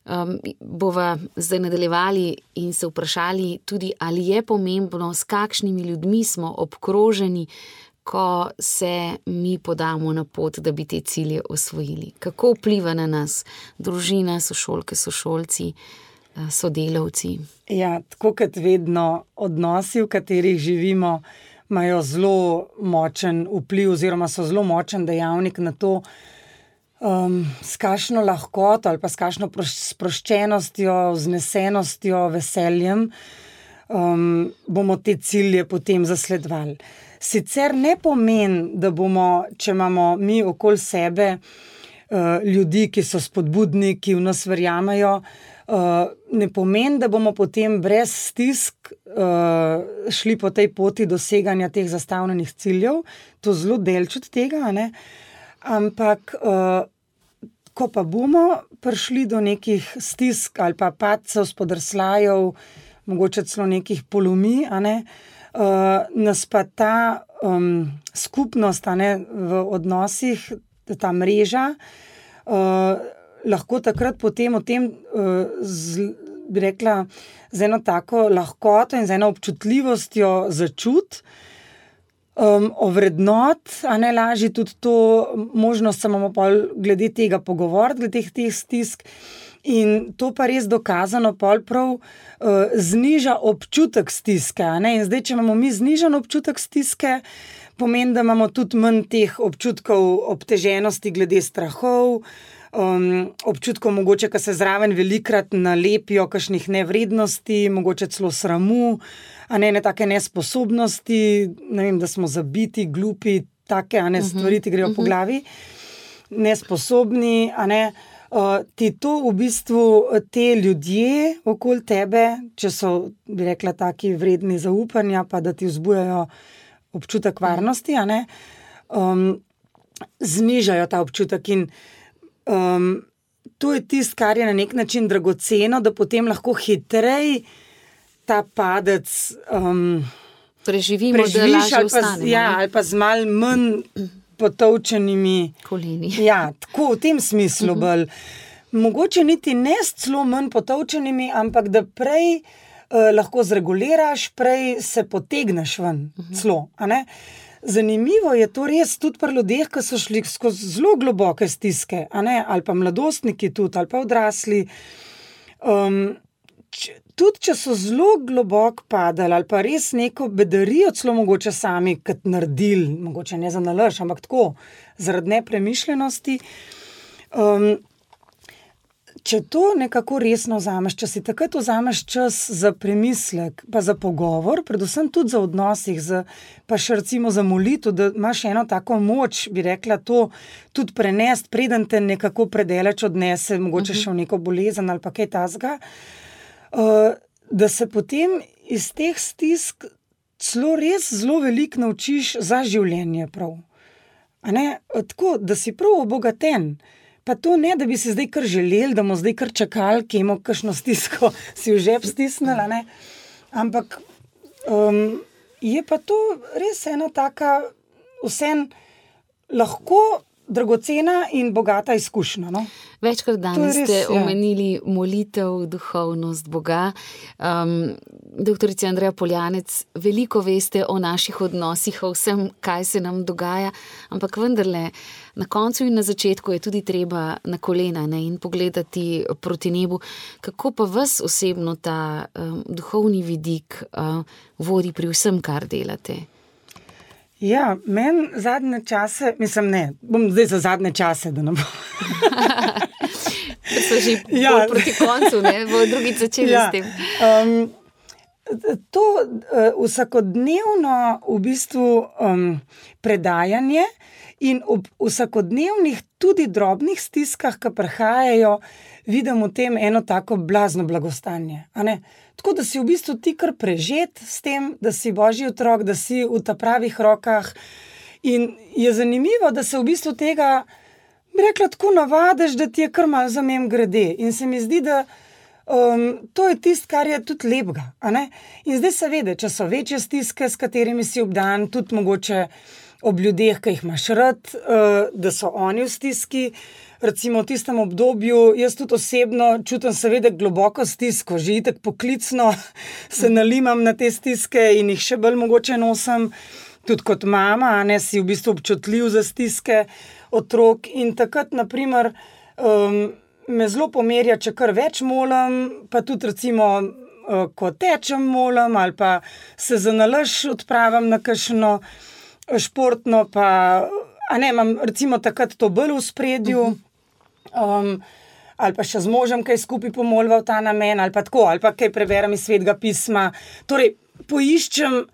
um, bomo zdaj nadaljevali in se vprašali tudi, ali je pomembno, s kakšnimi ljudmi smo obkroženi, ko se mi podamo na pot, da bi te cilje osvojili. Kako vpliva na nas družina, sošolke, sošolci, eh, sodelavci? Ja, tako kot vedno, odnosi, v katerih živimo, imajo zelo močen vpliv, oziroma so zelo močen dejavnik na to, um, s kakšno lahkoto ali pa s kakšno sproščenostjo, znesenostjo, veseljem um, bomo te cilje potem zasledovali sicer ne pomeni, da bomo, če imamo mi okoli sebe uh, ljudi, ki so spodbudni, ki v nas verjamejo, uh, ne pomeni, da bomo potem brez stisk uh, šli po tej poti doseganja teh zastavljenih ciljev. To je zelo delč od tega. Ne? Ampak. Uh, Ko pa bomo prišli do nekih stisk ali pa padcev, spodrslajev, mogoče celo nekih polomi, ne, uh, uh, nas pa ta um, skupnost ne, v odnosih, ta mreža, uh, lahko takrat potem o tem, uh, z, bi rekla, z eno tako lahkoto in z eno občutljivostjo začut. Um, ovrednot, a ne lažje tudi to možnost, da imamo glede tega pogovoriti, glede teh stisk. In to pa res dokazano, pol prav uh, zniža občutek stiske. Zdaj, če imamo mi znižen občutek stiske, pomeni, da imamo tudi manj teh občutkov obteženosti, glede strahov, um, občutkov, mogoče, ki se zraven velikrat nalepijo, kakšnih nevrednosti, mogoče celo sramu, a ne, ne take nesposobnosti, ne vem, da smo zabiti, glupi, take, a ne mhm, stvari, ki grejo uh -huh. po mhm. glavi, nesposobni, a ne ti to v bistvu te ljudje okoli tebe, če so, bi rekla, taki vredni zaupanja, pa da ti vzbujajo občutek varnosti, ne, um, znižajo ta občutek. In um, to je tisto, kar je na nek način dragoceno, da potem lahko hitreje ta padec. Um, Preživimo, preživiš, ali pa, ja, ali pa z malo manj potovčenimi koleni. Ja, tako v tem smislu. Uh -huh. Mogoče niti ne s celo manj potovčenimi, ampak da prej uh, lahko zreguliraš, prej se potegneš ven. Uh -huh. celo, Zanimivo je to res tudi pri ljudeh, ki so šli skozi zelo globoke stiske, ali pa mladostniki, tudi, ali pa odrasli. Um, tudi če so zelo globoko padali ali pa res neko bedarijo, celo mogoče sami, kot naredili, mogoče ne za nalož, ampak tako, zaradi nepremišljenosti. Um, če to nekako resno vzameš, če si takrat vzameš čas za premislek, pa za pogovor, predvsem tudi za odnosih, za, pa še recimo za molitev, da imaš eno tako moč, bi rekla, to tudi prenesti, preden te nekako predeleč odnese, mogoče uh mhm. -huh. še v neko bolezen ali pa kaj tasga. Eh, da se potem iz teh stisk zelo, res zelo veliko naučiš za življenje. Tako, da si prav obogaten. Pa to ne, da bi si zdaj kar želel, da bomo zdaj kar čakali, ki imamo kakšno stisko, si v žep stisnili. Ampak um, je pa to res ena taka, vsem lahko dragocena in bogata izkušnja. No? Večkrat danes res, ste ja. omenili molitev, duhovnost Boga. Um, doktorica Andreja Poljanec, veliko veste o naših odnosih, o vsem, kaj se nam dogaja, ampak vendarle, na koncu in na začetku je tudi treba na kolena ne, in pogledati proti nebu. Kako pa vas osebno ta um, duhovni vidik uh, vodi pri vsem, kar delate? Ja, meni zadnje čase, mislim, ne, bom zdaj za zadnje čase, da ne bo. so že ja. proti koncu, ne bo drugi začeli ja. s tem. Um, to uh, vsakodnevno v bistvu um, predajanje in v vsakodnevnih, tudi drobnih stiskah, ki prihajajo, vidim v tem eno tako blazno blagostanje. Tako da si v bistvu ti kar prežet s tem, da si božji otrok, da si v ta pravih rokah. In je zanimivo, da se v bistvu tega, bi rekla, tako navadiš, da ti je kar mal za mem grede. In se mi zdi, da um, to je tisto, kar je tudi lepega. In zdaj se vede, če so večje stiske, s katerimi si obdan, tudi mogoče ob ljudeh, ki jih imaš rad, uh, da so oni v stiski recimo v tistem obdobju, jaz tudi osebno čutim, seveda, globoko stisko, že itek poklicno se nalimam na te stiske in jih še bolj mogoče nosim, tudi kot mama, a ne si v bistvu občutljiv za stiske otrok. In takrat, naprimer, um, me zelo pomerja, če kar več molim, pa tudi recimo. Uh, ko tečem, molim, ali pa se za nalož odpravim na kakšno športno, pa ne, imam recimo takrat to bolj v spredju. Uh -huh um, ali pa še z možem, ki je skupaj pomolil v ta namen, ali pa tako, ali pa kaj preberem iz svetega pisma. Torej, poiščem.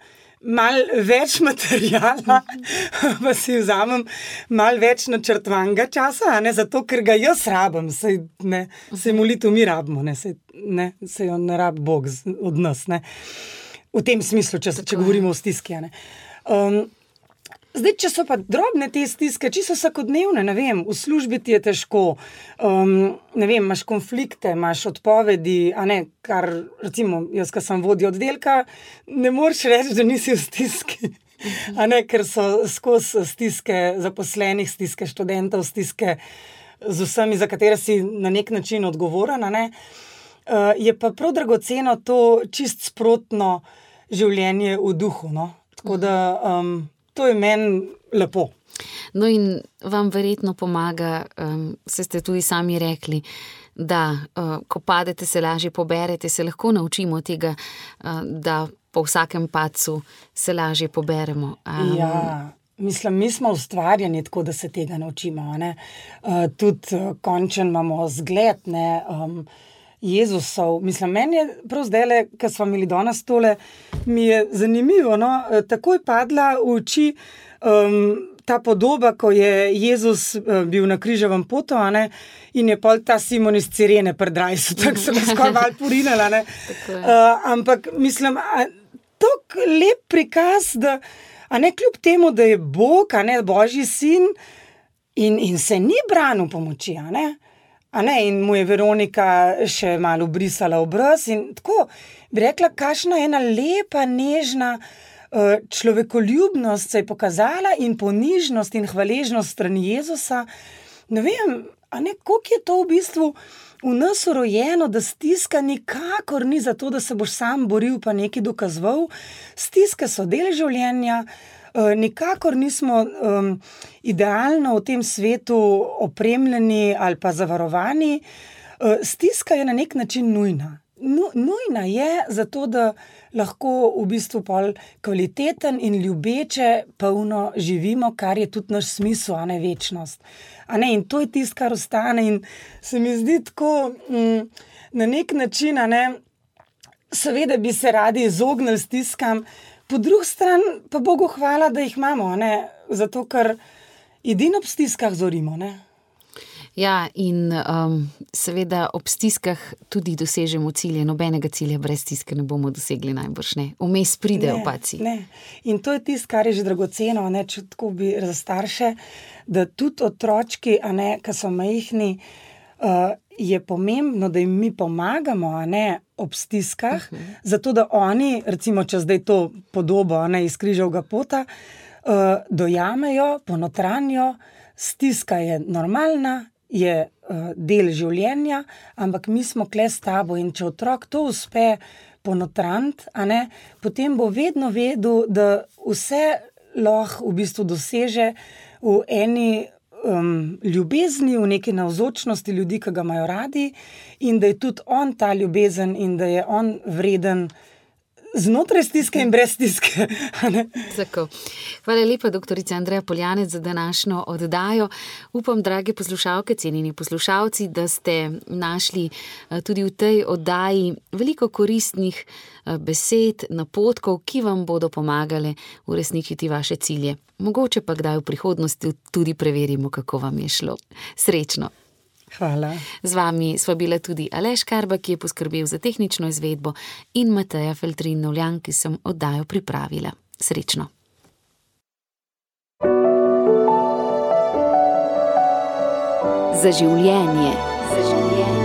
Mal več materijala, pa si vzamem malo več načrtovanega časa, ne zato, ker ga jaz rabim, se, ne, se molitev mi rabimo, ne, se, ne, se jo ne rabi Bog od nas. Ne. V tem smislu, če, če govorimo o stiski. Um, Zdaj, če so pa drobne te stiske, če so vsakodnevne, ne vem, v službi ti je težko, um, ne vem, imaš konflikte, imaš odpovedi, a ne, kar, recimo, jaz, ki sem vodja oddelka, ne moreš reči, da nisi v stiski. A ne, ker so skozi stiske zaposlenih, stiske študentov, stiske z vsemi, za katere si na nek način odgovoren. Uh, je pa prav dragoceno to čist sprotno življenje v duhu. No? Tako da. Um, to je meni lepo. No, in vam verjetno pomaga, um, se ste tudi sami rekli, da uh, ko padete, se lažje poberete, se lahko naučimo tega, uh, da po vsakem pacu se lažje poberemo. Um, ja. Mislim, mi smo ustvarjeni tako, da se tega naučimo. Uh, tudi uh, končen imamo zgled. Ne, um, Jezusov. Mislim, meni je prav zdaj, ki smo imeli danes tole, mi je zanimivo. No? E, takoj padla v oči um, ta podoba, ko je Jezus uh, bil na križevem potu in je pol ta Simon iz Cirene predrajal, tako sem skoraj mal purinala. Uh, ampak mislim, tako lep prikaz, da ne kljub temu, da je Bog, a ne Božji sin. In, in se ni branil pomoči, a ne? Ne, in mu je Veronika še malo brisala obraz. Tako bi rekla, kakšna ena lepa, nežna uh, človekoljubnost se je pokazala in ponižnost in hvaležnost strani Jezusa. Ne vem, kako je to v bistvu v nas urojeno, da stiska nikakor ni zato, da se boš sam boril, pa nekaj dokazoval. Stiske so del življenja. Eh, nikakor nismo um, idealno v tem svetu opremljeni ali pa zavarovani. Uh, stiska je na nek način nujna. Nu, nujna je zato, da lahko v bistvu kvaliteten in ljubeče polno živimo, kar je tudi naš smisel, a ne večnost. A ne, in to je tisto, kar ostane. In se mi zdi tako mm, na nek način, ne, seveda bi se radi izognili stiskam, po drugi strani pa Bogu hvala, da jih imamo, ne? zato ker edino ob stiskah zorimo. Ne? Ja, in um, seveda ob stiskah tudi dosežemo cilje. Nobenega cilja brez stiske ne bomo dosegli, najbrž ne. Vmes pridejo paci. In to je tisto, kar je že dragoceno, ne, če tako bi za starše, da tudi otročki, ki so majhni, uh, je pomembno, da jim mi pomagamo ne, ob stiskah, uh mhm. -huh. zato da oni, recimo, če zdaj to podobo ne, iz križovega pota, uh, dojamejo, ponotranjo, stiska je normalna. Je uh, del življenja, ampak mi smo kle s tabo. In če otrok to uspe ponotraniti, potem bo vedno vedel, da vse lahko v bistvu doseže v eni um, ljubezni, v neki navzočnosti ljudi, ki ga imajo radi, in da je tudi on ta ljubezen in da je on vreden. Znotraj stiske in brez stiske. Hvala lepa, dr. Andreja Poljanec, za današnjo oddajo. Upam, dragi poslušalke, cenjeni poslušalci, da ste našli eh, tudi v tej oddaji veliko koristnih eh, besed, napotkov, ki vam bodo pomagali uresničiti vaše cilje. Mogoče pa kdaj v prihodnosti tudi preverimo, kako vam je šlo. Srečno! Hvala. Z vami sva bila tudi Aleš Karba, ki je poskrbel za tehnično izvedbo, in Mateja Feltrin-Novljan, ki sem oddajo pripravila. Srečno. Za življenje. Za življenje.